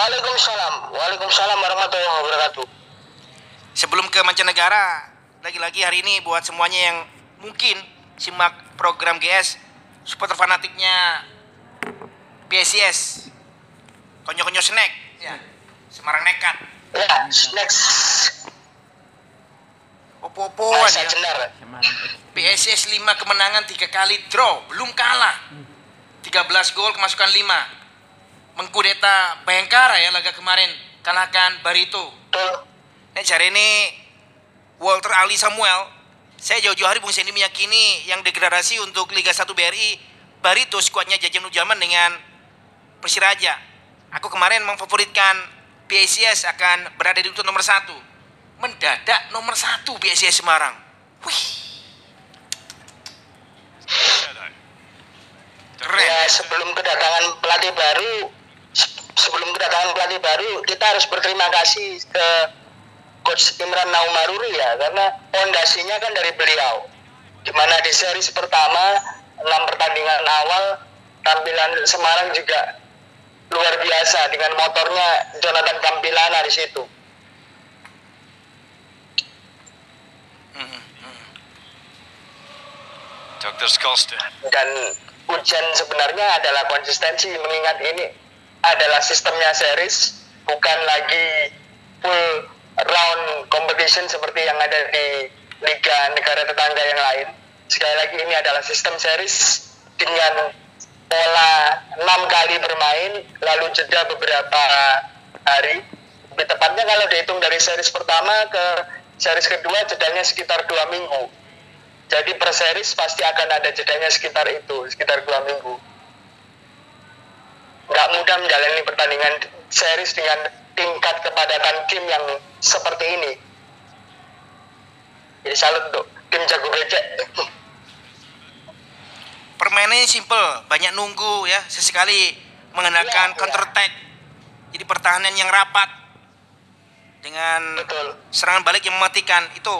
Waalaikumsalam. Waalaikumsalam warahmatullahi wabarakatuh. Sebelum ke mancanegara, lagi-lagi hari ini buat semuanya yang mungkin simak program GS supporter fanatiknya PSIS. Konyo-konyo snack. Ya. Semarang nekat. Ya. Opo-opoan Masa ya. PSIS 5 kemenangan 3 kali draw, belum kalah. 13 gol kemasukan 5. Mengkudeta Bayangkara ya laga kemarin kalahkan Barito. Nek cari ini Walter Ali Samuel, saya jauh-jauh hari Bung Sendi meyakini yang degradasi untuk Liga 1 BRI Barito skuadnya Jajan Ujaman dengan Persiraja. Aku kemarin memfavoritkan PSIS akan berada di urutan nomor satu. Mendadak nomor satu PSIS Semarang. Wih, keren. Ya, sebelum kedatangan pelatih baru, sebelum kedatangan pelatih baru, kita harus berterima kasih ke Coach Imran Naumaruri ya, karena fondasinya kan dari beliau. Di mana di series pertama, enam pertandingan awal, tampilan Semarang juga luar biasa dengan motornya Jonathan Campilana di situ. Dr. Skolster. dan ujian sebenarnya adalah konsistensi mengingat ini adalah sistemnya series bukan lagi full round competition seperti yang ada di liga negara tetangga yang lain. Sekali lagi ini adalah sistem series dengan pola enam kali bermain lalu jeda beberapa hari. Lebih tepatnya kalau dihitung dari series pertama ke series kedua jedanya sekitar dua minggu. Jadi per series pasti akan ada jedanya sekitar itu, sekitar dua minggu. Nggak mudah menjalani pertandingan series dengan tingkat kepadatan tim yang seperti ini. Jadi salut untuk tim jago becek. Permainannya simple, banyak nunggu ya, sesekali mengandalkan iya. counter attack. Jadi pertahanan yang rapat dengan Betul. serangan balik yang mematikan itu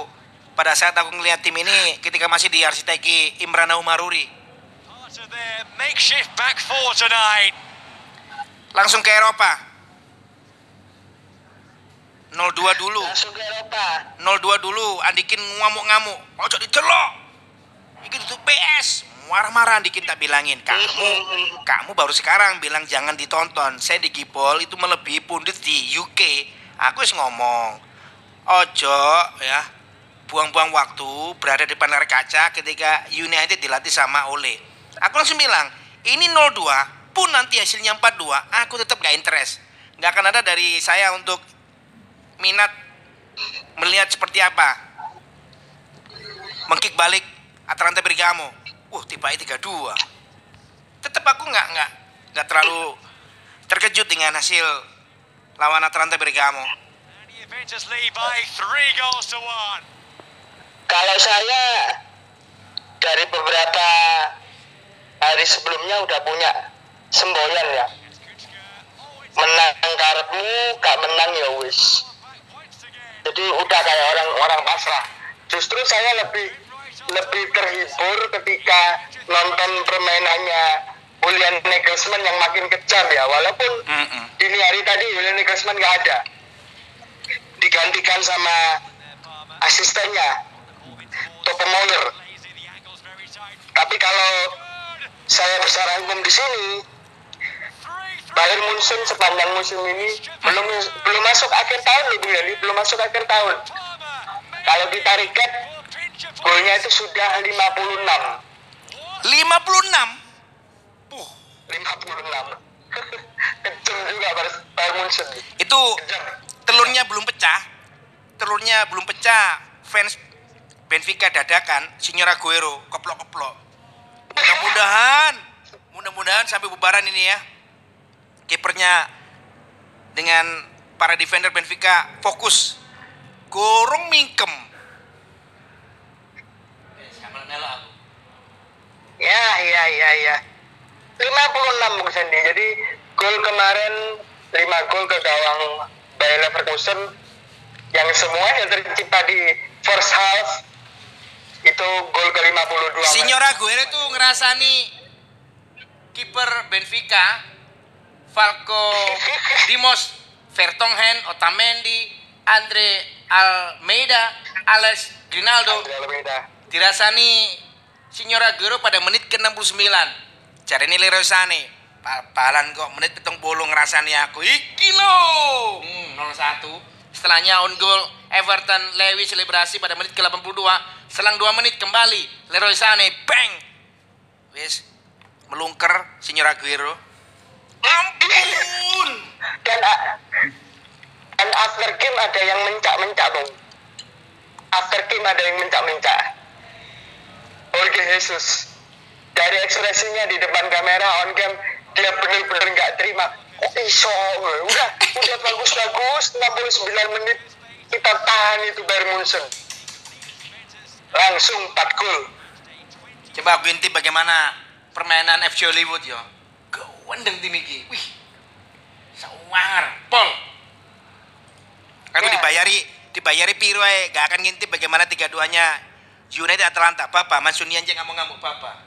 pada saat aku ngelihat tim ini ketika masih diarsiteki Imran Umaruri Part of their makeshift back four tonight. Langsung ke Eropa. 0-2 dulu. Langsung ke Eropa. 0-2 dulu Andikin ngamuk-ngamuk. Ojo dicelok. Ini itu PS marah-marah Andikin tak bilangin. Kamu kamu baru sekarang bilang jangan ditonton. Saya di Gipol itu melebihi pundit di UK aku wis ngomong ojo ya buang-buang waktu berada di depan layar kaca ketika United dilatih sama Ole. Aku langsung bilang ini 0-2 pun nanti hasilnya 4-2 aku tetap gak interest. Nggak akan ada dari saya untuk minat melihat seperti apa. Mengkick balik Atalanta Bergamo. Uh tiba 3-2 tetap aku nggak nggak nggak terlalu terkejut dengan hasil lawan Atalanta Bergamo. Kalau saya dari beberapa hari sebelumnya udah punya semboyan ya. Menang karepmu, gak menang ya wis. Jadi udah kayak orang orang pasrah justru saya lebih lebih terhibur ketika nonton permainannya Julian Nagelsmann yang makin kejam ya walaupun Mm-mm. dini hari tadi Julian Nagelsmann nggak ada digantikan sama asistennya very tight. tapi kalau saya bicara hukum di sini. Bayern Munchen sepanjang musim ini belum belum masuk akhir tahun loh Bung Yani belum masuk akhir tahun. Kalau kita recap golnya itu sudah 56 56 Puh, 56 kejam juga Bayern- Munchen. Itu kejam. telurnya belum pecah. Telurnya belum pecah. Fans Benfica dadakan Senior Aguero keplok-keplok. Mudah-mudahan mudah-mudahan sampai bubaran ini ya kipernya dengan para defender Benfica fokus gorong mingkem. Ya iya iya iya 56 Bung Sandy jadi gol kemarin 5 gol ke gawang Bayer Leverkusen yang semua yang tercipta di first half itu gol ke 52 Senior Aguero tuh ngerasani kiper Benfica Falco, Dimos, Vertonghen, Otamendi, Andre Almeida, Alex Grinaldo, dirasani Signor Aguero pada menit ke-69. Cari ini Leroy Sané. Papalan kok menit pitung bolu ngerasani aku. Iki lo. Hmm, 0-1. Setelahnya on goal Everton Lewi selebrasi pada menit ke-82. Selang 2 menit kembali Leroy Sané bang. Wis melungker Signor Aguero. Ampun. Dan dan after game ada yang mencak-mencak bang. After game ada yang mencak-mencak. Jorge Jesus dari ekspresinya di depan kamera on game dia benar-benar nggak terima. Kok iso? Udah udah bagus-bagus 69 menit kita tahan itu Bayern Munchen. Langsung 4 gol. Coba aku intip bagaimana permainan FC Hollywood yo. Gawendeng tim iki. Wih. Sawar, pol. Aku Ya. dibayari dibayari piro ae, gak akan ngintip bagaimana tiga duanya United Atalanta. Bapak Mansuni aja ngamuk-ngamuk Bapak.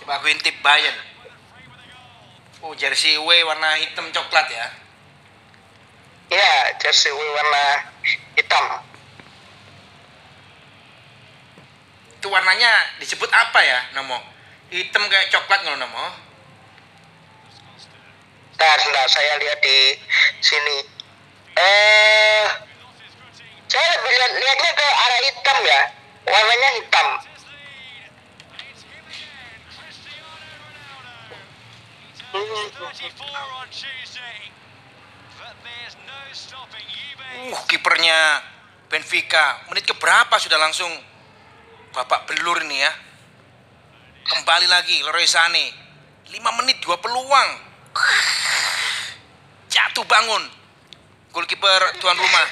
Coba aku intip Bayern. Oh, jersey away warna hitam coklat ya. Ya, jersey warna hitam. Itu warnanya disebut apa ya, Nomo? Hitam kayak coklat nggak, Nomo? Nah, sebentar saya lihat di sini. Eh, saya lebih lihat, lihatnya ke arah hitam ya. Warnanya hitam. 34 on Tuesday. But there's no stopping Juve. Uh, kipernya Benfica. Menit ke berapa sudah langsung babak belur ini ya. Kembali lagi Leroy Sané. 5 menit dua peluang. Jatuh bangun. Goalkeeper tuan rumah.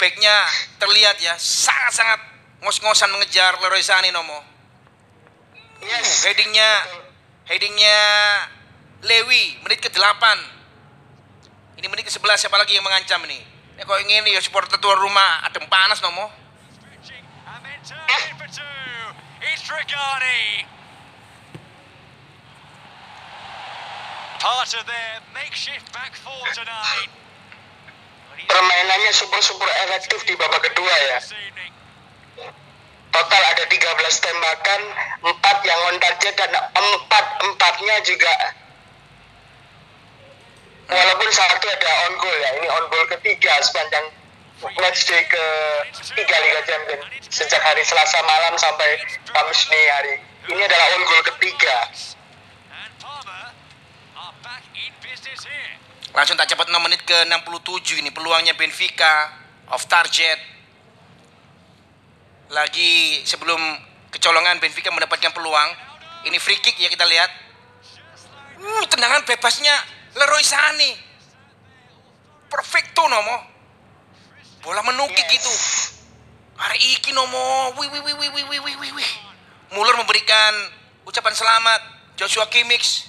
Backnya terlihat ya sangat-sangat ngos-ngosan mengejar Leroy Sané Nomo. Yes. Headingnya headingnya Lewi menit ke-8. Ini menit ke-11 siapa lagi yang mengancam ini? Ini kok ingin ya supporter tuan rumah adem panas nomo. And then turned in for two. It's Dragani. Part of their makeshift back four tonight. Permainannya super-super efektif di babak kedua ya. Total ada 13 tembakan, 4 yang on target dan 4 empatnya juga walaupun satu ada on goal ya. Ini on goal ketiga sepanjang match day ke tiga Liga Champions sejak hari Selasa malam sampai Kamis dini hari. Ini adalah on goal ketiga. Langsung tak cepat 6 menit ke 67 ini peluangnya Benfica off target. Lagi sebelum kecolongan Benfica mendapatkan peluang. Ini free kick ya kita lihat. Uh, tendangan bebasnya Leroy Sané. Perfecto nomo. Bola menukik Yes. itu. Hari iki nomo. Wih wih wih wih wih wih wih wih wih. Muller memberikan ucapan selamat Joshua Kimmich.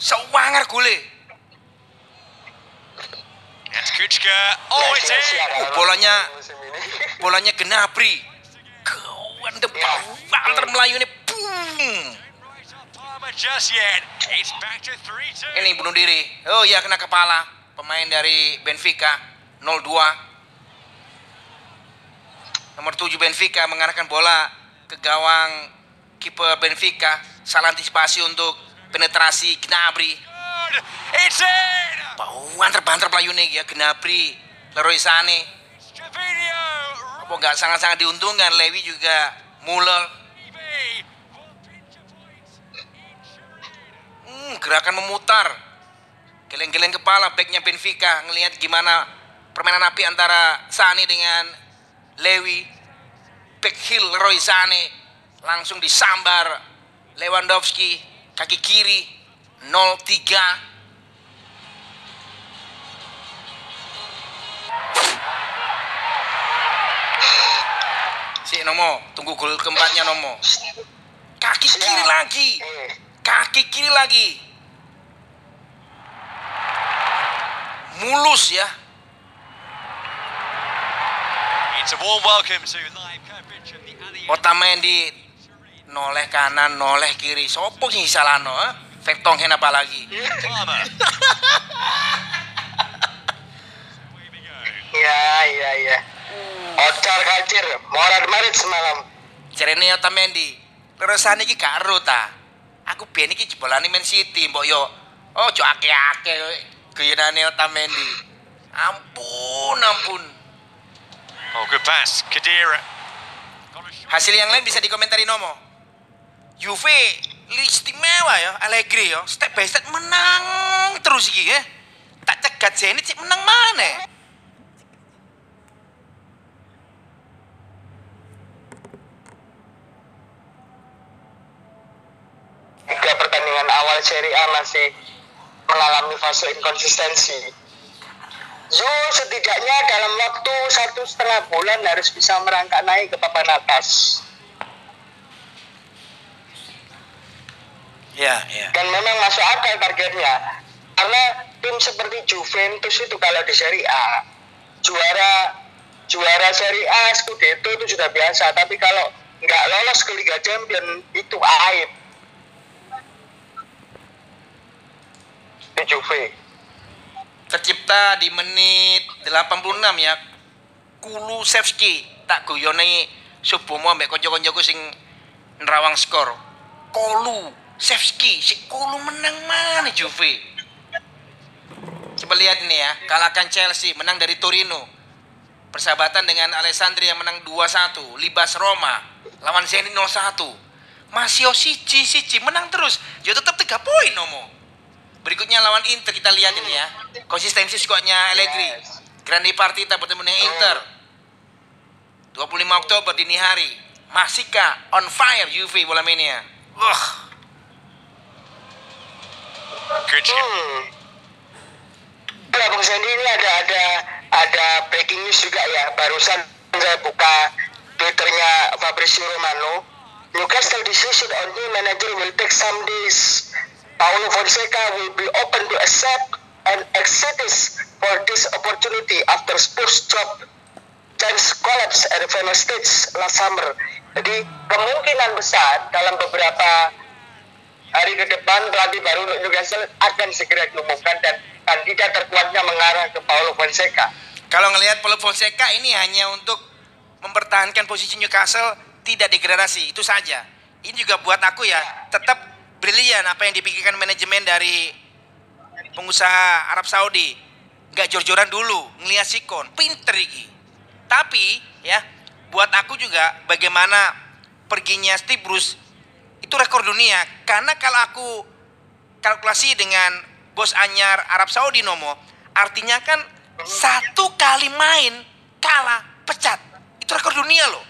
Sewangar gule. That's Kuchka. Oh, it's in. Oh, bolanya- bolanya Gnabry kawan depan banter Melayu ini boom Right off Palmer just yet. It's back to 3-2. ini bunuh diri oh ya kena kepala pemain dari Benfica 02 nomor 7 Benfica mengarahkan bola ke gawang kiper Benfica. Salah antisipasi untuk penetrasi Gnabry. Bauan terbanter Melayu nih ya Gnabry Leroy Sané. Apa nggak sangat-sangat diuntungkan Lewi juga Muller. Hmm, gerakan memutar. Geleng-geleng kepala backnya Benfica. Ngelihat gimana permainan api antara Sane dengan Lewi. Leroy Sane langsung disambar Lewandowski kaki kiri 0-3. Si Nomo, tunggu gol keempatnya Nomo. Kaki kiri lagi. Kaki kiri lagi. Mulus ya. It's a warm welcome to live coverage of the Allianz Otamendi noleh kanan, noleh kiri. Sopo sing salahno, eh? Vertonghen apa lagi? Iya, iya, iya. Ocar kacir, Morad Marit semalam. Jarene Otamendi. Leresane iki gak ero ta. Aku biyen iki jebolane Man City, mbok yo. Oh, akeh-akeh guyonane Otamendi. Ampun, ampun. Oh, good pass. Kadira. Got a shot. Hasil yang lain bisa dikomentari Nomo. Juve istimewa ya, Allegri ya. Step by step menang terus iki ya. Tak cegat Zenit sih menang mana? Tiga pertandingan awal Serie A masih mengalami fase inkonsistensi. Yo setidaknya dalam waktu satu setengah bulan harus bisa merangkak naik ke papan atas. Ya, ya. Dan memang masuk akal targetnya. Karena tim seperti Juventus itu kalau di Serie A juara juara Serie A Scudetto itu sudah biasa. Tapi kalau nggak lolos ke Liga Champion itu aib. Di Juve. Tercipta di menit 86 ya. Kulusevski tak guyone Subomo ambek kanca-kancaku sing nerawang skor. Kolu Sevski, si Kolu menang mana Juve? Coba lihat ini ya, kalahkan Chelsea, menang dari Torino. Persahabatan dengan Alessandria menang 2-1, Libas Roma, lawan Zenit 0-1. Masih Sici, Sici menang terus. Dia tetap 3 poin Nomo. Berikutnya lawan Inter kita lihat ini ya. Konsistensi skuadnya Allegri. Yes. Grandi Partita bertemu dengan Inter. 25 Oktober dini hari. Masika on fire Juve bola mainnya. Wah. Hmm. Nah, Bung Sandy ini ada ada ada breaking news juga ya. Barusan saya buka twitternya Fabrizio Romano. Newcastle decision on new manager will take some days. Paulo Fonseca will be open to accept and excites for this opportunity after Spurs job chance collapse at the final stage last summer. Jadi kemungkinan besar dalam beberapa hari ke depan pelatih baru untuk Newcastle akan segera diumumkan dan kandidat terkuatnya mengarah ke Paulo Fonseca. kalau ngelihat Paulo Fonseca ini hanya untuk mempertahankan posisi Newcastle tidak degradasi, itu saja. Ini juga buat aku ya, tetap brilian apa yang dipikirkan manajemen dari pengusaha Arab Saudi. Nggak jor-joran dulu, ngelihat sikon, pinter iki. Tapi ya, buat aku juga bagaimana perginya Steve Bruce itu rekor dunia. Karena kalau aku kalkulasi dengan bos anyar Arab Saudi Nomo, artinya kan satu kali main kalah pecat. Itu rekor dunia loh.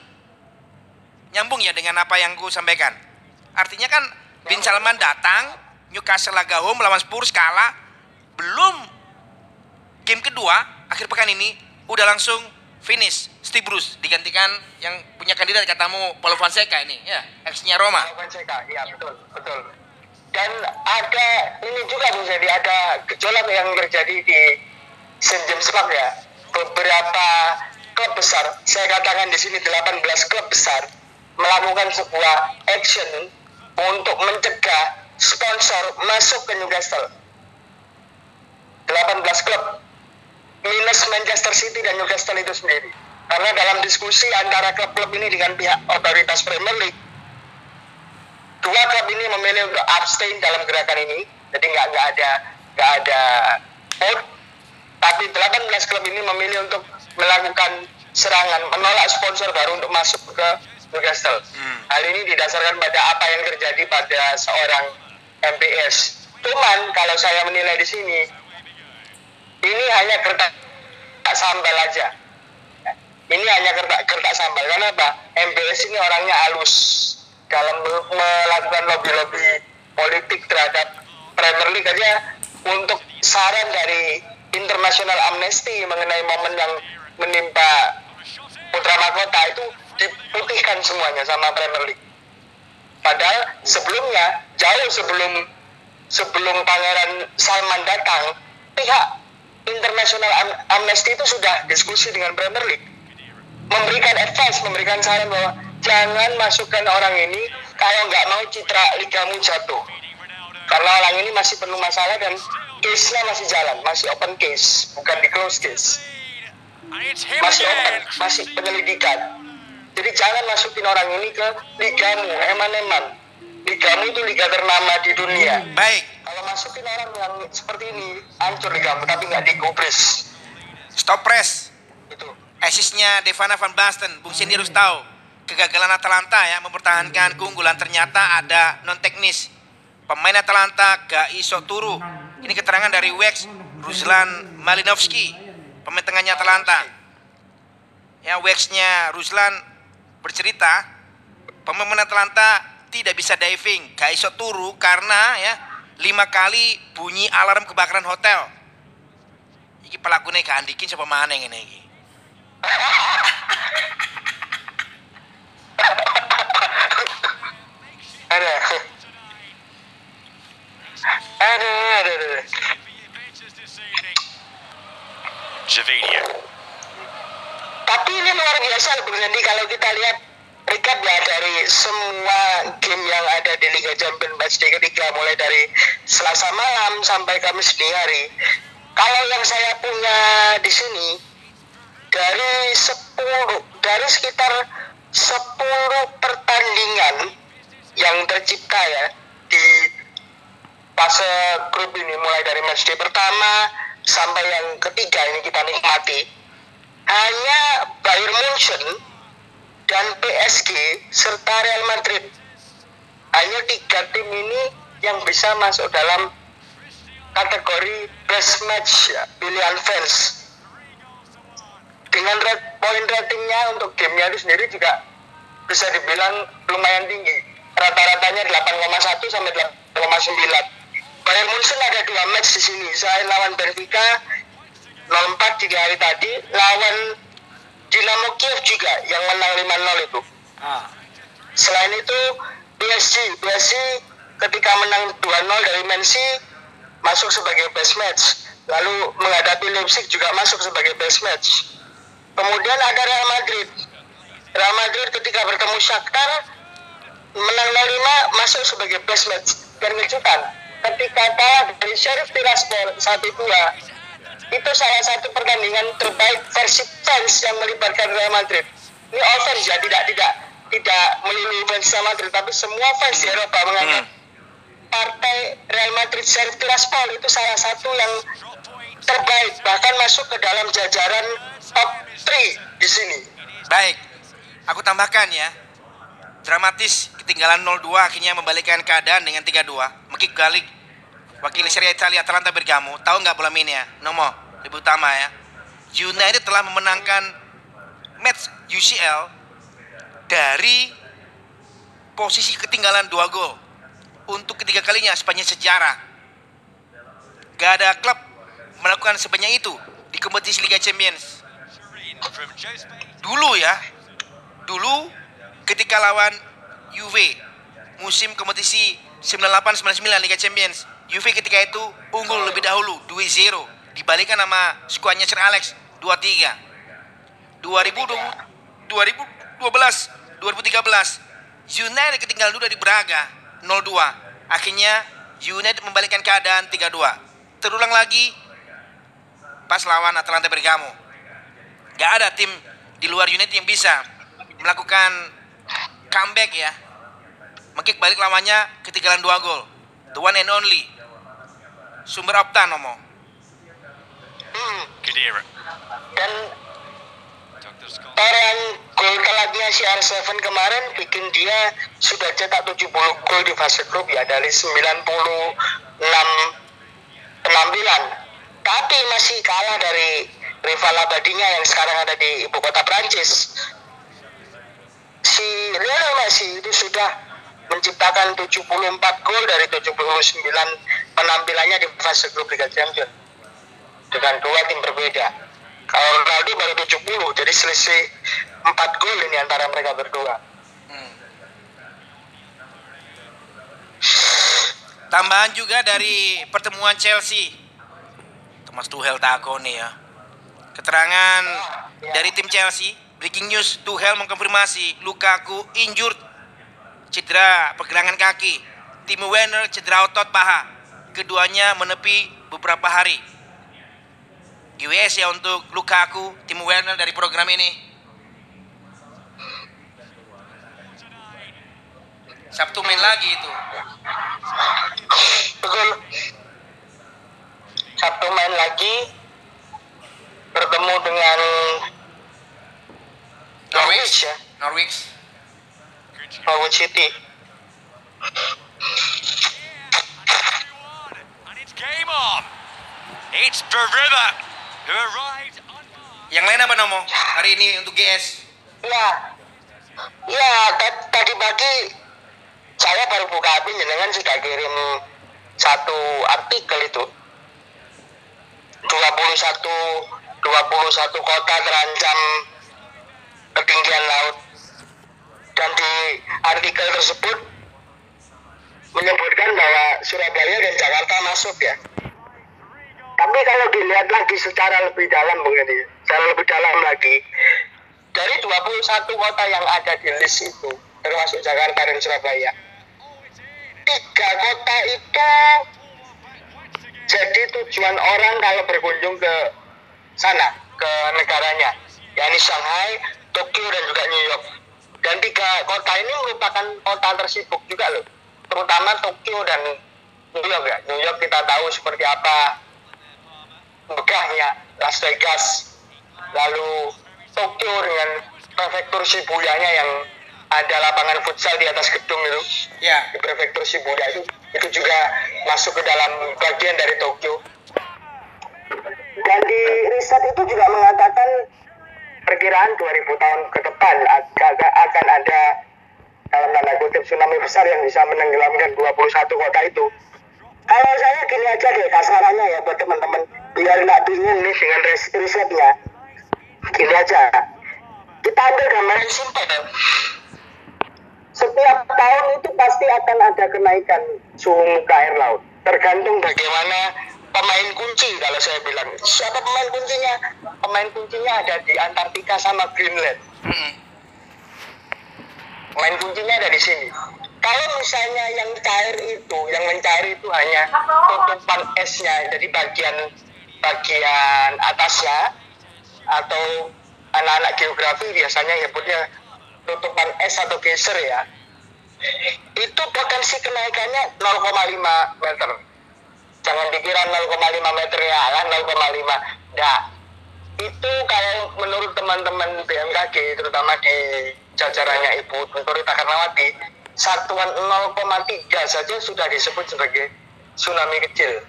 Nyambung ya dengan apa yang ku sampaikan. Artinya kan Bin Salman datang, Newcastle laga home melawan Spurs kalah, belum game kedua akhir pekan ini udah langsung finish Steve Bruce digantikan yang punya kandidat katamu Paulo Fonseca ini ya ex-nya Roma Paulo Fonseca, iya betul, betul. Dan ada ini juga Zedi, ada gejolak yang terjadi di St. James Park ya. Beberapa klub besar, saya katakan di sini 18 klub besar melakukan sebuah action untuk mencegah sponsor masuk ke Newcastle. 18 klub minus Manchester City dan Newcastle itu sendiri. Karena dalam diskusi antara klub-klub ini dengan pihak otoritas Premier League, dua klub ini memilih untuk abstain dalam gerakan ini. Jadi nggak nggak ada nggak ada vote. Tapi 18 klub ini memilih untuk melakukan serangan, menolak sponsor baru untuk masuk ke Newcastle. Hmm. Hal ini didasarkan pada apa yang terjadi pada seorang MPS. Cuman kalau saya menilai di sini, ini hanya kertas sambal aja. Ini hanya kertas kertas sambal. Kenapa? MBS ini orangnya halus dalam me- melakukan lobby-lobby politik terhadap Premier League aja untuk saran dari International Amnesty mengenai momen yang menimpa Putra Mahkota itu diputihkan semuanya sama Premier League. Padahal sebelumnya jauh sebelum sebelum Pangeran Salman datang, pihak International Am- Amnesty itu sudah diskusi dengan Premier League, memberikan advice, memberikan saran bahwa jangan masukkan orang ini kalau nggak mau citra ligamu jatuh. Karena orang ini masih penuh masalah dan case-nya masih jalan masih open case bukan di close case. Masih open masih penyelidikan jadi jangan masukin orang ini ke ligamu eman-eman ligamu itu liga ternama di dunia Baik, kalau masukin orang yang seperti ini hancur ligamu tapi nggak digubris stop press. itu Asisnya Devana Van Basten, Bung Cindy harus tahu kegagalan Atalanta ya mempertahankan keunggulan ternyata ada non teknis. Pemain Atalanta gak iso turu. Ini keterangan dari Wex Ruslan Malinovski, pemain tengahnya Atalanta. Ya Wexnya Ruslan bercerita pemain Atalanta tidak bisa diving, gak iso turu karena ya lima kali bunyi alarm kebakaran hotel. Iki pelakunya gak andikin siapa mana yang ini iki. ada ada ada ada Javinia. Tapi ini luar biasa Bung Sandy kalau kita lihat recap ya dari semua game yang ada di Liga Champions matchday ketiga mulai dari Selasa malam sampai Kamis dini hari. Kalau yang saya punya di sini dari 10 dari sekitar 10 pertandingan yang tercipta ya di fase grup ini mulai dari matchday pertama sampai yang ketiga ini kita nikmati hanya Bayern Munchen dan PSG serta Real Madrid. Hanya tiga tim ini yang bisa masuk dalam kategori best match ya, pilihan fans. Dengan rate, poin ratingnya untuk gamenya itu sendiri juga bisa dibilang lumayan tinggi. Rata-ratanya 8,1 sampai 8,9 Bayern Munchen ada dua match di sini. Saya lawan Benfica 0-4 di hari tadi lawan Dinamo Kiev juga yang menang 5-0 itu. Selain itu PSG PSG ketika menang 2-0 dari City masuk sebagai best match. Lalu menghadapi Leipzig juga masuk sebagai best match. Kemudian ada Real Madrid. Real Madrid ketika bertemu Shakhtar menang 0-5 masuk sebagai best match. Dan kejutan ketika kalah dari Sheriff Tiraspol 1-2 itu salah satu pertandingan terbaik versi fans yang melibatkan Real Madrid ini all fans ya tidak tidak tidak melulu fans Real Madrid tapi semua fans di Eropa menganggap partai Real Madrid Sheriff Tiraspol itu salah satu yang terbaik bahkan masuk ke dalam jajaran top 3 di sini Baik, aku tambahkan ya. Dramatis ketinggalan 0-2 akhirnya membalikkan keadaan dengan 3-2. Mekik Galik, wakil Serie Italia Atalanta Bergamo, tahu nggak bola ya? Nomo, lebih utama ya. United telah memenangkan match UCL dari posisi ketinggalan 2 gol untuk ketiga kalinya sepanjang sejarah. Gak ada klub melakukan sebanyak itu di kompetisi Liga Champions dulu ya dulu ketika lawan Juve musim kompetisi 98-99 Liga Champions Juve ketika itu unggul lebih dahulu 2-0 dibalikan sama skuadnya Sir Alex 2-3 2000 2012 2013 United ketinggalan dulu dari Braga 0-2 akhirnya United membalikkan keadaan 3-2 terulang lagi pas lawan Atalanta Bergamo Gak ada tim di luar United yang bisa melakukan comeback ya. Mengkick balik lawannya ketinggalan dua gol. The one and only. Sumber Opta ngomong. hmm. Dan. Torehan gol telatnya si R7 kemarin bikin dia sudah cetak 70 gol di fase grup ya dari 96 penampilan. Tapi masih kalah dari rival abadinya yang sekarang ada di ibu kota Prancis. Si Lionel Messi itu sudah menciptakan 74 gol dari 79 penampilannya di fase grup Liga Champions dengan dua tim berbeda. Kalau Ronaldo baru 70, jadi selisih 4 gol ini antara mereka berdua. Hmm. Tambahan juga dari pertemuan Chelsea. Thomas Tuchel tako nih ya. Keterangan dari tim Chelsea Breaking news, Tuchel mengkonfirmasi Lukaku injured, cedera pergelangan kaki. Timo Werner cedera otot paha. Keduanya menepi beberapa hari. GWS ya untuk Lukaku, Timo Werner dari program ini. Sabtu main lagi itu. betul Sabtu main lagi bertemu dengan Norwich ya Norwich. Job. Norwich City And it's game on. It's Barilla who arrived unmarked. Yang lain apa Nomo? Hari ini untuk GS. ya. Ya ta- tadi pagi saya baru buka HP jenengan sudah kirim satu artikel itu. 21 21 kota terancam ketinggian laut. Dan di artikel tersebut menyebutkan bahwa Surabaya dan Jakarta masuk ya tapi kalau dilihat lagi secara lebih dalam begini secara lebih dalam lagi dari 21 kota yang ada di list itu termasuk Jakarta dan Surabaya tiga kota itu jadi tujuan orang kalau berkunjung ke sana ke negaranya yakni Shanghai, Tokyo dan juga New York. Dan tiga kota ini merupakan kota tersibuk juga loh terutama Tokyo dan New York ya. New York kita tahu seperti apa megahnya Las Vegas. Lalu Tokyo dengan prefektur Shibuya-nya yang ada lapangan futsal di atas gedung itu. Ya. di prefektur Shibuya itu itu juga masuk ke dalam bagian dari Tokyo. Dan di riset itu juga mengatakan perkiraan 2000 tahun ke depan akan, akan ada dalam tanda kutip tsunami besar yang bisa menenggelamkan 21 kota itu kalau saya gini aja deh kasarannya ya buat teman-teman. Biar nggak bingung nih dengan ris- risetnya gini aja. Kita ambil gambaran simpel setiap tahun itu pasti akan ada kenaikan suhu muka air laut. Tergantung bagaimana pemain kunci kalau saya bilang. Siapa pemain kuncinya? Pemain kuncinya ada di Antartika sama Greenland. Pemain kuncinya ada di sini kalau misalnya yang cair itu yang mencair itu hanya tutupan esnya jadi bagian bagian atasnya atau anak-anak geografi biasanya nyebutnya tutupan es atau geser ya. Itu potensi kenaikannya 0,5 meter. Jangan dikira 0,5 meter ya lah 0,5 nah itu kalau menurut teman-teman BMKG terutama di jajarannya Ibu Tenturi Rita Karnawati satuan 0,3 saja sudah disebut sebagai tsunami kecil.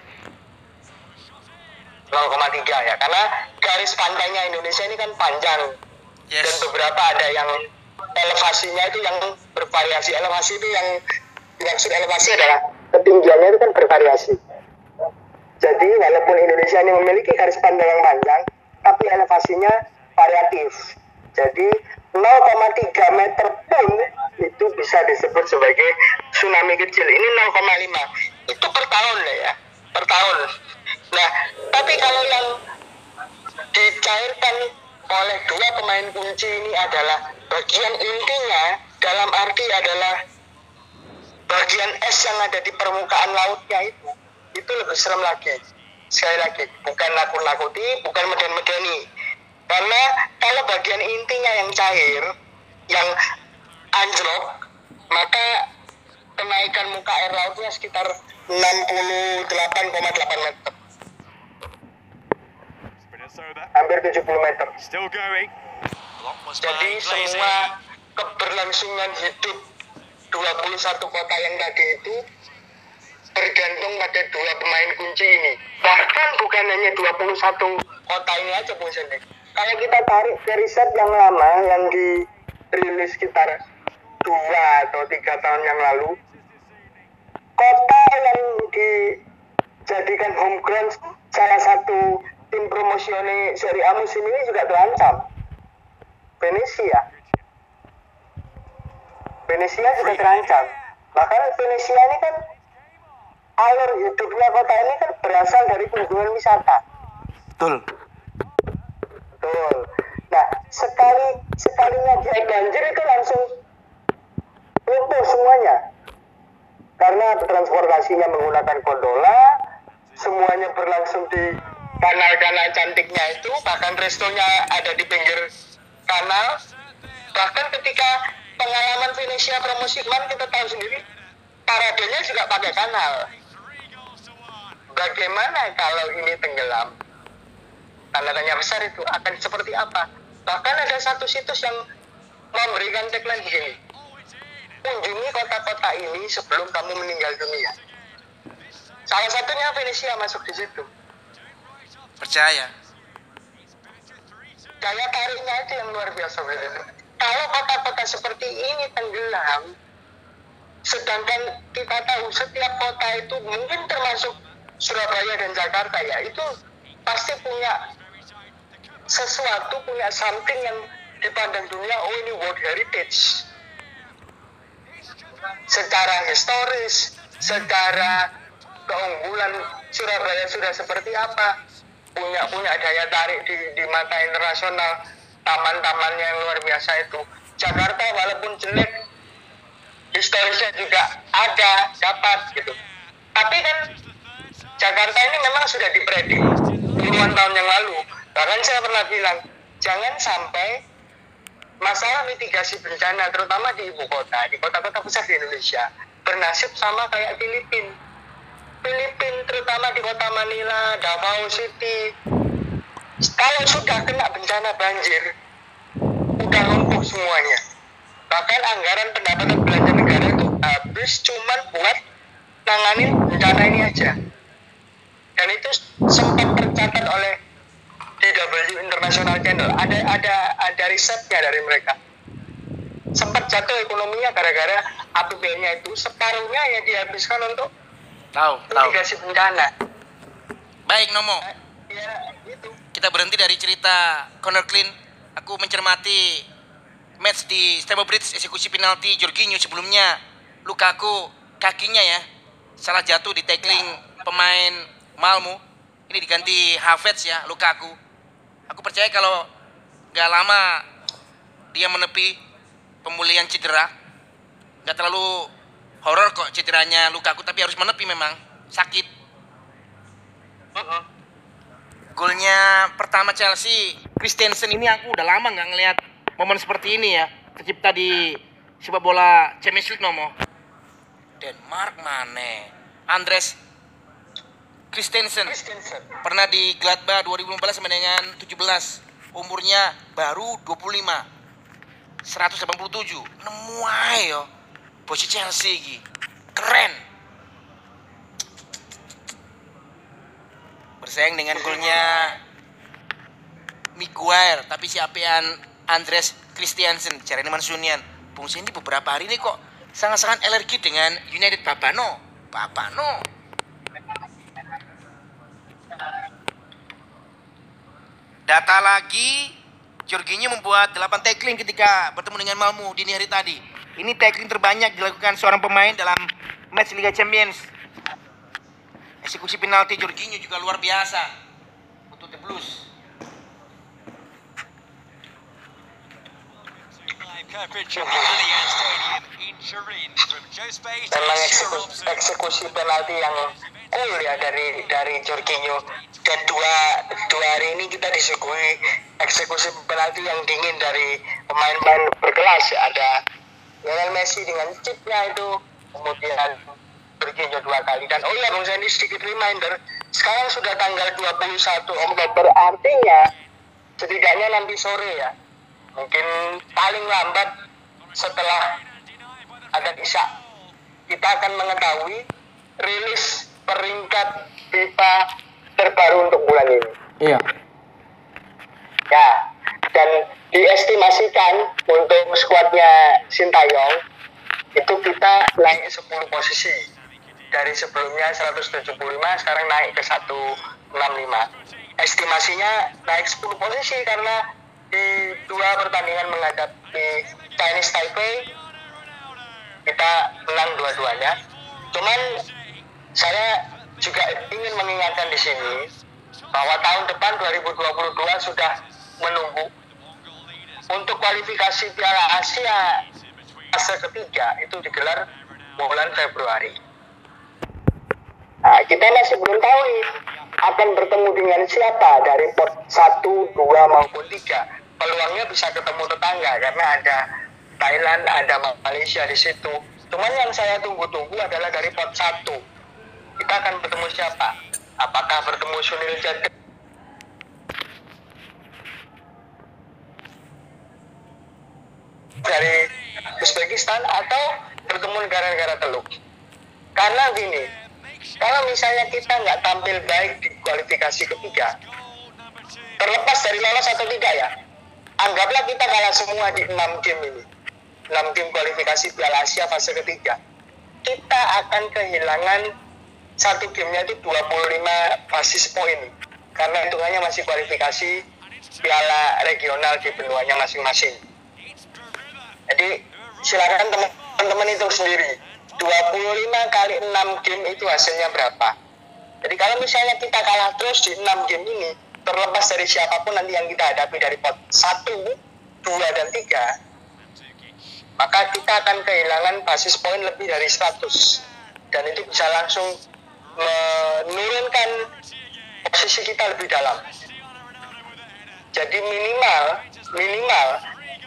0,3 ya karena garis pantainya Indonesia ini kan panjang. Dan Yes. beberapa ada yang elevasinya itu yang bervariasi. Elevasi itu yang maksud elevasi adalah ketinggiannya itu kan bervariasi. Jadi walaupun Indonesia ini memiliki garis pantai yang panjang tapi elevasinya variatif. Jadi 0,3 meter pun itu bisa disebut sebagai tsunami kecil. Ini 0,5 itu per tahun lah ya per tahun. Nah tapi kalau yang dicairkan oleh dua pemain kunci ini adalah bagian intinya dalam arti adalah bagian es yang ada di permukaan lautnya itu itu lebih serem lagi. Sekali lagi bukan nakut-nakuti bukan meden-medeni karena kalau bagian intinya yang cair yang anjlok maka kenaikan muka air lautnya sekitar 68,8 meter hampir 70 meter Jadi semua keberlangsungan hidup 21 kota yang tadi itu bergantung pada dua pemain kunci ini. Bahkan bukan hanya 21 kota ini aja Sende. Kalau kita tarik ke riset yang lama yang dirilis sekitar dua atau tiga tahun yang lalu, kota yang dijadikan home ground salah satu tim promosione seri A musim ini juga terancam. Venesia. Venesia juga terancam. Bahkan Venesia ini kan alur hidupnya kota ini kan berasal dari kunjungan wisata. Betul. Betul. Nah, sekali sekalinya dia banjir itu langsung lumpuh semuanya. Karena transportasinya menggunakan gondola semuanya berlangsung di kanal-kanal cantiknya itu bahkan restonya ada di pinggir kanal. Bahkan ketika pengalaman Venesia promosi kemarin kita tahu sendiri paradenya juga pakai kanal. Bagaimana kalau ini tenggelam tanda tanya besar itu akan seperti apa bahkan ada satu situs yang memberikan tagline begini kunjungi kota-kota ini sebelum kamu meninggal dunia salah satunya Venesia masuk di situ Percaya. daya tariknya itu yang luar biasa. Kalau kota-kota seperti ini tenggelam, sedangkan kita tahu setiap kota itu mungkin termasuk Surabaya dan Jakarta ya itu pasti punya sesuatu punya something yang dipandang dunia oh ini World Heritage. Secara historis secara keunggulan Surabaya sudah seperti apa punya punya daya tarik di, di mata internasional taman-tamannya yang luar biasa itu. Jakarta walaupun jelek historisnya juga ada dapat gitu. Tapi kan Jakarta ini memang sudah dipredik puluhan tahun yang lalu bahkan saya pernah bilang jangan sampai masalah mitigasi bencana terutama di ibu kota di kota-kota besar di Indonesia bernasib sama kayak Filipina Filipina terutama di kota Manila Davao City kalau sudah kena bencana banjir udah lumpuh semuanya. Bahkan anggaran pendapatan belanja negara itu habis cuman buat nanganin bencana ini aja. Dan itu sempat tercatat oleh DW International Channel ada ada ada risetnya dari mereka sempat jatuh ekonominya gara-gara APBN-nya itu separuhnya ya dihabiskan untuk Tahu, tahu. mitigasi bencana Baik, Nomo. ya itu Kita berhenti dari cerita Conor Clean. Aku mencermati match di Stamford Bridge eksekusi penalti Jorginho sebelumnya. Lukaku kakinya ya salah jatuh di tackling pemain Malmo. Ini diganti Havertz ya, Lukaku. Aku percaya kalau nggak lama dia menepi pemulihan cedera. Nggak terlalu horor kok cederanya Lukaku, tapi harus menepi memang. Sakit. Mm-mm. Golnya pertama Chelsea, Christensen ini aku udah lama nggak ngelihat momen seperti ini ya. Tercipta di sepak bola Champions League nomo. Denmark mana? Andres Christensen Christensen pernah di Gladbach 2015 sama dengan 17. Umurnya baru 25. 187. Nemu ae yo. Bocah Chelsea iki. Keren. Bersaing dengan golnya Miguel, tapi si apian Andres Christiansen, caranya Mansunian. Bung Sandy beberapa hari ini kok sangat-sangat alergi dengan United Babano. Babano. Data lagi, Jorginho membuat 8 tackling ketika bertemu dengan Malmo dini hari tadi. Ini tackling terbanyak dilakukan seorang pemain dalam match Liga Champions. Eksekusi penalti Jorginho juga luar biasa untuk The Blues. Memang eksekusi penalti yang cool ya dari dari Jorginho. Dan dua dua hari ini kita disuguhi eksekusi penalti yang dingin dari pemain-pemain berkelas. Ada Lionel Messi dengan chipnya itu kemudian Jorginho dua kali. Dan oh ya Bung Sandy sedikit reminder. Sekarang sudah tanggal 21 Oktober. Artinya setidaknya nanti sore ya mungkin paling lambat setelah adat Isya kita akan mengetahui rilis peringkat FIFA terbaru untuk bulan ini. Iya. Ya, dan diestimasikan untuk skuadnya Sintayong itu kita naik 10 posisi dari sebelumnya 175 sekarang naik ke 165 estimasinya naik 10 posisi karena di dua pertandingan menghadapi Chinese Taipei kita menang dua-duanya cuman saya juga ingin mengingatkan di sini bahwa tahun depan 2022 sudah menunggu untuk kualifikasi Piala Asia fase ketiga itu digelar bulan Februari. Nah, kita masih belum tahu nih akan bertemu dengan siapa dari pot 1, 2 maupun 3. Peluangnya bisa ketemu tetangga karena ada Thailand, ada Malaysia di situ. Cuman yang saya tunggu-tunggu adalah dari pot 1. Kita akan bertemu siapa? Apakah bertemu Sunil Chedra dari Uzbekistan atau bertemu negara-negara teluk. Karena gini, kalau misalnya kita nggak tampil baik di kualifikasi ketiga, terlepas dari lolos atau tidak ya, anggaplah kita kalah semua di enam game ini, enam game kualifikasi Piala Asia fase ketiga, kita akan kehilangan satu gamenya itu 25 basis poin karena hitungannya masih kualifikasi Piala regional di benuanya masing-masing. Jadi silakan teman-teman itu sendiri. 25 kali 6 game itu hasilnya berapa? Jadi kalau misalnya kita kalah terus di 6 game ini terlepas dari siapa pun nanti yang kita hadapi dari pot 1, 2, dan 3 maka kita akan kehilangan basis poin lebih dari 100 dan itu bisa langsung menurunkan posisi kita lebih dalam. Jadi minimal minimal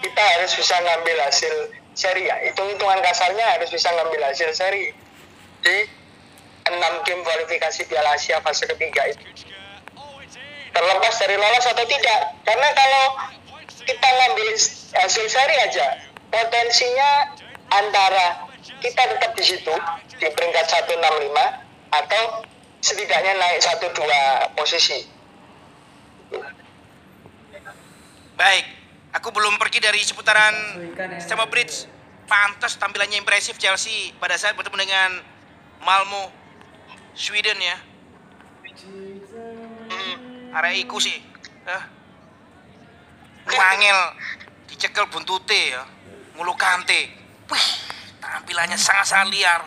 kita harus bisa ngambil hasil seri ya. Hitung-hitungan kasarnya harus bisa ngambil hasil seri di 6 game kualifikasi Piala Asia fase ketiga itu. Terlepas dari lolos atau tidak karena kalau kita ngambil hasil seri aja potensinya antara kita tetap di situ di peringkat 165 atau setidaknya naik satu dua posisi Baik, aku belum pergi dari seputaran sama Bridge. Pantas tampilannya impresif Chelsea pada saat bertemu dengan Malmo, Sweden ya. Hmm, area iku sih. Eh. Wangel dicekel buntute ya. Ngulu kante. Wih, tampilannya sangat-sangat liar.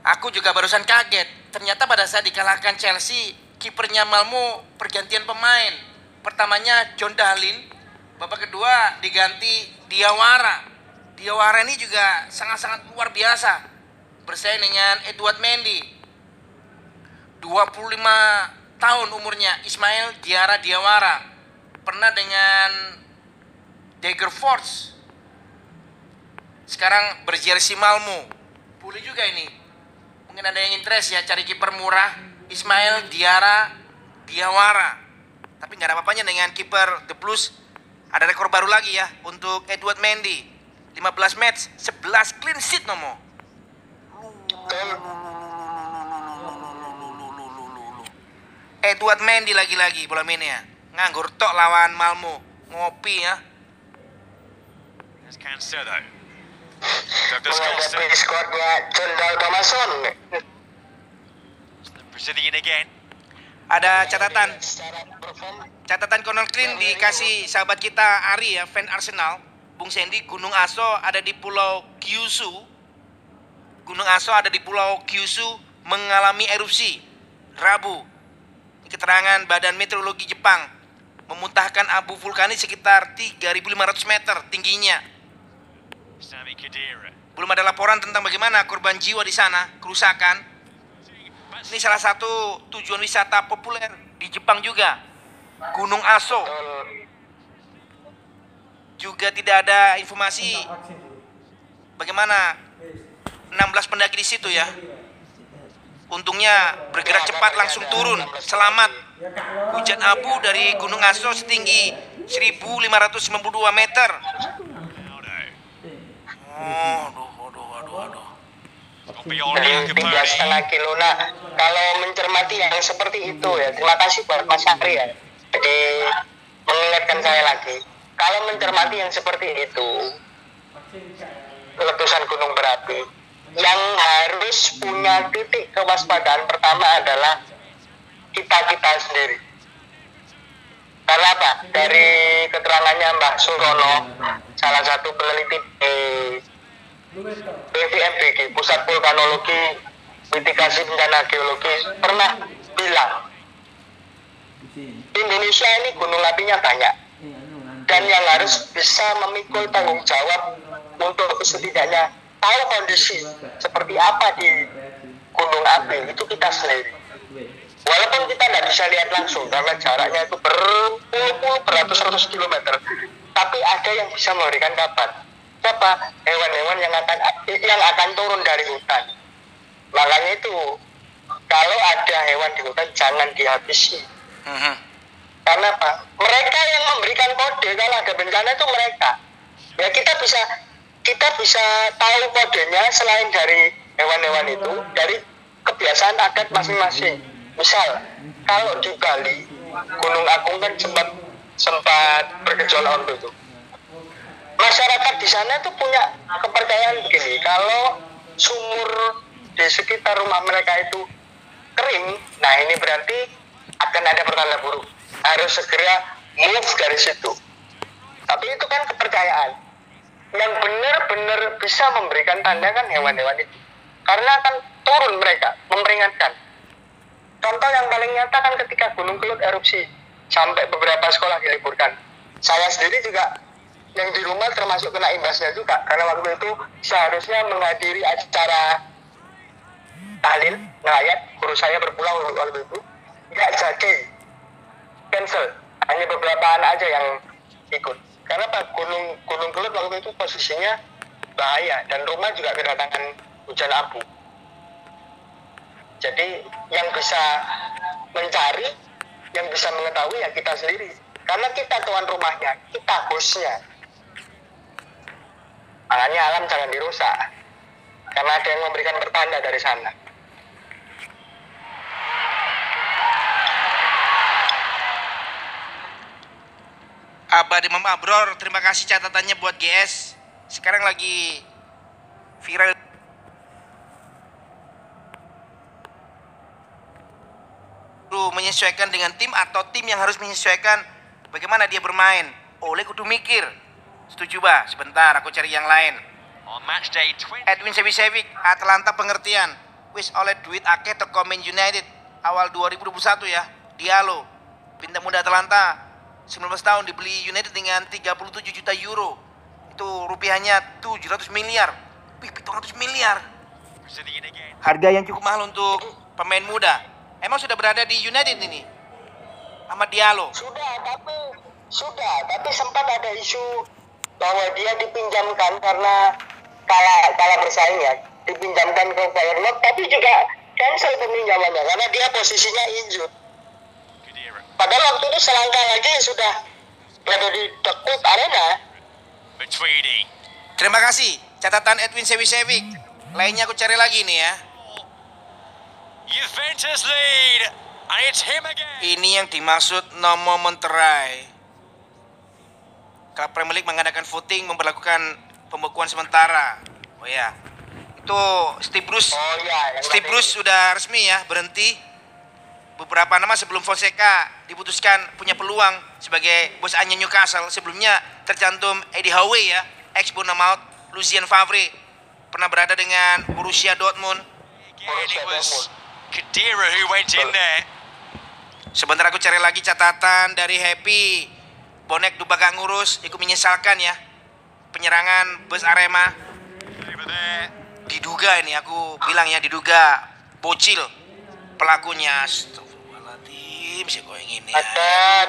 Aku juga barusan kaget. Ternyata pada saat dikalahkan Chelsea, kipernya Malmo pergantian pemain. Pertamanya John Dahlin, babak kedua diganti Diawara. Diawara ini juga sangat-sangat luar biasa. Bersaing dengan Edward Mendy. 25 tahun umurnya Ismail Diara Diawara. Pernah dengan Dagger Force. Sekarang berjersey Malmo. Boleh juga ini. Mungkin ada yang interest ya cari kiper murah Ismail Diara Diawara. Tapi nggak ada apa-apanya dengan kiper The Blues. Ada rekor baru lagi ya untuk Edward Mendy. 15 match, 11 clean sheet nomo. Edward Mendy lagi-lagi bola mainnya. Nganggur tok lawan Malmo. Ngopi ya. Cancelo. Menghadapi skuadnya Thomason again. Ada catatan. Catatan Connor Clean dikasih sahabat kita Ari ya, fan Arsenal. Bung Sandy, Gunung Aso ada di Pulau Kyushu. Gunung Aso ada di Pulau Kyushu mengalami erupsi Rabu. Keterangan Badan Meteorologi Jepang memuntahkan abu vulkanis sekitar 3.500 meter tingginya. Belum ada laporan tentang bagaimana korban jiwa di sana, kerusakan. Ini salah satu tujuan wisata populer di Jepang juga. Gunung Aso. Juga tidak ada informasi bagaimana 16 pendaki di situ ya. Untungnya bergerak cepat langsung turun, selamat. Hujan abu dari Gunung Aso setinggi 1592 meter. Aduh, aduh, aduh, aduh. Got beyond jadi tiga setengah kilo. Nah kalau mencermati yang seperti itu ya terima kasih buat Mas Ari ya. Jadi mengingatkan saya lagi kalau mencermati yang seperti itu letusan gunung berapi yang harus punya titik kewaspadaan pertama adalah kita kita sendiri. Karena apa? Dari keterangannya Mbah Surono salah satu peneliti di BVMBG Pusat Vulkanologi Mitigasi Bencana Geologi pernah bilang Indonesia ini gunung apinya banyak dan yang harus bisa memikul tanggung jawab untuk setidaknya tahu kondisi seperti apa di gunung api itu kita sendiri. Walaupun kita tidak bisa lihat langsung karena jaraknya itu berpuluh-puluh beratus-ratus kilometer tapi ada yang bisa memberikan kabar siapa? Hewan-hewan yang akan yang akan turun dari hutan. Makanya itu kalau ada hewan di hutan jangan dihabisi. Mhm. karena apa? Mereka yang memberikan kode kalau ada bencana itu mereka. Ya kita bisa kita bisa tahu kodenya selain dari hewan-hewan itu dari kebiasaan adat masing-masing. Misal kalau di Bali Gunung Agung kan sempat sempat bergejolak waktu itu masyarakat di sana tuh punya kepercayaan begini kalau sumur di sekitar rumah mereka itu kering nah ini berarti akan ada pertanda buruk. Harus segera move dari situ tapi itu kan kepercayaan. Yang benar-benar bisa memberikan tanda kan hewan-hewan itu. Karena akan turun mereka memperingatkan. Contoh yang paling nyata kan ketika Gunung Kelut erupsi sampai beberapa sekolah diliburkan. Saya sendiri juga yang di rumah termasuk kena imbasnya juga karena waktu itu seharusnya menghadiri acara tahlil ngayat guru saya berpulang waktu itu. Nggak jadi. Cancel. Hanya beberapa anak aja yang ikut. Karena Pak gunung gunung kelut waktu itu posisinya bahaya dan rumah juga kedatangan hujan abu. Jadi yang bisa mencari yang bisa mengetahui ya kita sendiri. Karena kita tuan rumahnya kita bosnya makanya alam jangan dirusak karena ada yang memberikan pertanda dari sana Abah Demam Abror, terima kasih catatannya buat GS. Sekarang lagi viral. Lu menyesuaikan dengan tim atau tim yang harus menyesuaikan bagaimana dia bermain. Oleh kudu mikir. Setuju bah? Sebentar, aku cari yang lain. On match day 20. Edwin Sevicevic, Atlanta pengertian. Wis oleh duit akeh teko Man United awal 2021 ya. Diallo, bintang muda Atlanta, 19 tahun dibeli United dengan 37 juta euro. Itu rupiahnya 700 miliar. Wih, 700 miliar. Harga yang cukup mahal untuk pemain muda. Emang sudah berada di United ini? Ahmad Diallo. Sudah, tapi sudah, tapi sempat ada isu bahwa dia dipinjamkan karena kalah kalah bersaing ya, dipinjamkan ke Feyenoord, tapi juga cancel peminjamannya karena dia posisinya injured. Kadira. Padahal waktu itu selangkah lagi sudah berada di Dekut Arena. Terima kasih catatan Edwin Sevicevic. Lainnya aku cari lagi nih ya. Juventus lead. And it's him again. Ini yang dimaksud no moment Kalau Premier League mengadakan voting memperlakukan pembekuan sementara. Oh ya. Itu Steve Bruce. Oh iya, yang Steve tadi- Bruce sudah resmi ya berhenti. Beberapa nama sebelum Fonseca diputuskan punya peluang sebagai bos anyar Newcastle. Sebelumnya tercantum Eddie Howe ya, ex Bournemouth, Lucien Favre pernah berada dengan Borussia Dortmund. It was Kadira who went in there. Sebentar aku cari lagi catatan dari Happy. Bonek Dubaga ngurus, ikut menyesalkan ya. Penyerangan bus Arema. Diduga ini, aku bilang ya diduga. Bocil pelakunya. Astagfirullahaladzim, si kau yang ini. Ada.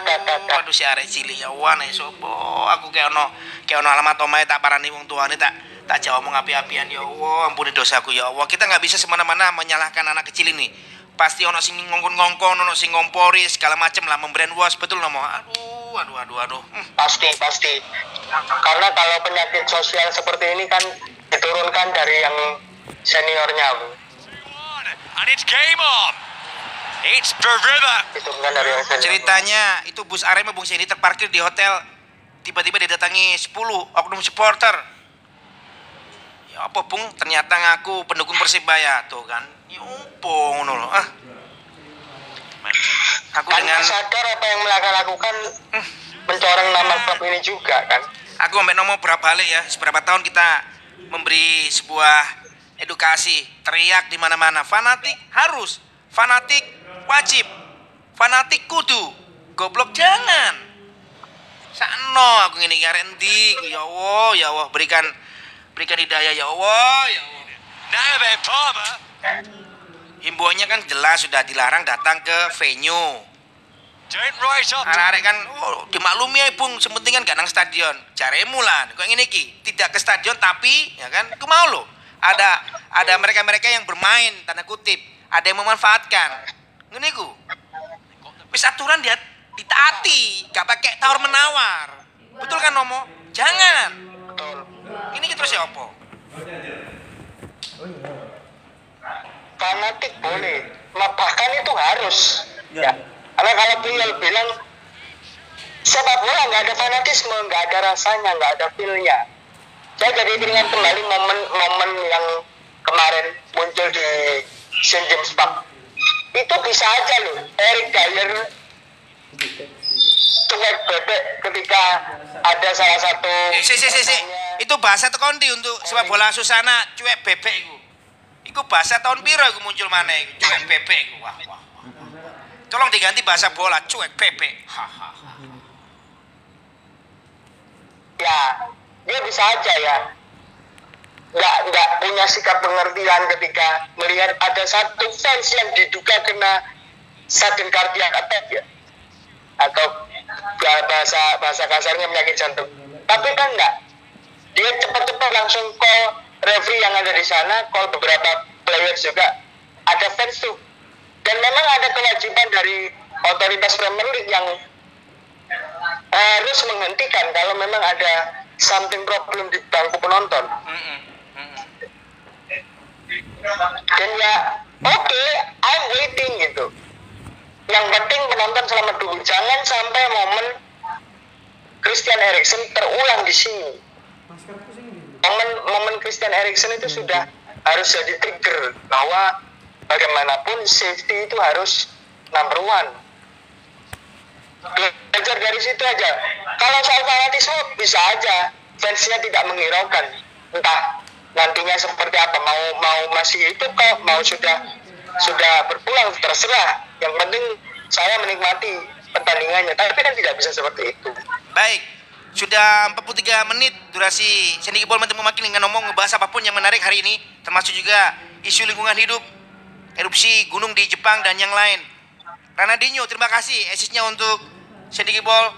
Aduh si arek cilik ya wana sopo. Aku kayak ono kayak ono alamat omae tak parani wong tuane tak tak jawab ngomong api-apian ya Allah ampuni dosaku ya Allah kita nggak bisa semena-mena menyalahkan anak kecil ini pasti ono sing ngongkon-ngongkon ono sing ngompori segala macem lah membrainwash betul nomo aduh aduh aduh aduh hmm. Pasti, pasti. Karena kalau penyakit sosial seperti ini kan diturunkan dari yang seniornya. And it's game on. It's Barilla. Diturunkan dari yang senior. ceritanya itu bus Arema Bung Seni terparkir di hotel tiba-tiba didatangi 10 oknum supporter ya apa Bung ternyata ngaku pendukung Persibaya tuh kan ya ngono loh ah aku Kan dengan sadar apa yang mereka lakukan mencoreng nama klub ini juga kan. aku sampai nomor berapa balik ya seberapa tahun kita memberi sebuah edukasi teriak di mana-mana fanatik harus fanatik wajib fanatik kudu goblok jangan Sakno aku ngene iki arek endi? Ya Allah, ya Allah berikan berikan hidayah ya Allah, ya Allah. Now Palmer. Himbauannya kan jelas sudah dilarang datang ke venue. Arek-arek kan oh, dimaklumi ya Bung, sementing kan gak nang stadion. Jaremu lah, kok ngene iki, tidak ke stadion tapi ya kan, aku mau lo. Ada ada mereka-mereka yang bermain tanda kutip, ada yang memanfaatkan. Ngene iku. Wis aturan dia ditaati, gak pakai tawar menawar. Betul kan Nomo? Jangan. betul Ini terus ya apa? Fanatik boleh nah, bahkan itu harus ya karena kalau Bilal bilang sepak bola nggak ada fanatisme nggak ada rasanya nggak ada feelnya saya jadi ingat kembali momen-momen yang kemarin muncul di St. James Park itu bisa aja loh Eric Dyer cuek bebek ketika ada salah satu si, si, si, si. Itu bahasa tekondi untuk sepak bola susana cuek bebek iku. Iku bahasa tahun piro iku muncul mana iku cuek bebek iku. Wah, wah. Tolong diganti bahasa bola cuek bebek. Ya dia bisa aja ya nggak nggak punya sikap pengertian ketika melihat ada satu fans yang diduga kena sudden cardiac attack ya atau ba- bahasa bahasa kasarnya penyakit jantung tapi kan enggak dia cepat-cepat langsung call referee yang ada di sana call beberapa players juga ada fans tuh. Dan memang ada kewajiban dari otoritas Premier League yang harus menghentikan kalau memang ada something problem di bangku penonton. Dan ya oke I'm waiting gitu. Yang penting penonton selamat dulu. Jangan sampai momen Christian Eriksen terulang di sini momen momen Christian Eriksen itu sudah harus jadi trigger bahwa bagaimanapun safety itu harus number one. Belajar dari situ aja. Kalau soal fanatisme bisa aja. Fansnya tidak menghiraukan. Entah nantinya seperti apa. Mau mau masih itu kok mau sudah sudah berpulang terserah. Yang penting saya menikmati pertandingannya. Tapi kan tidak bisa seperti itu. Baik. Sudah 43 menit durasi Sendiki Ball Mantap Memakin dengan ngomong ngebahas apa pun yang menarik hari ini termasuk juga isu lingkungan hidup, erupsi gunung di Jepang dan yang lain. Rana Dinyo, terima kasih asisnya untuk Sendiki Ball.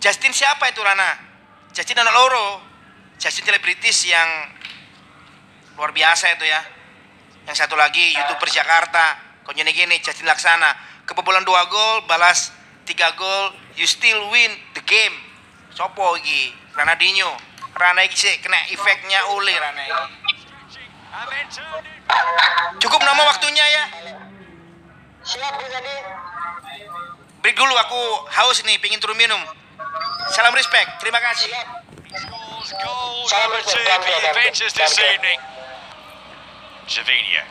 Justin siapa itu Rana? Justin anak loro. Justin selebritis yang luar biasa itu ya. Yang satu lagi youtuber Jakarta. Kau gini Justin Laksana. Kebobolan dua gol, balas tiga gol, you still win the game. Sopo iki? Ronaldinho. Rana iki sih kena efeknya oleh Rana iki. Cukup nama waktunya ya. siap Bu Sandi Break dulu aku haus nih, pingin turun minum. Salam respect, terima kasih. Salam respect, Salam respect. this evening. Javinho.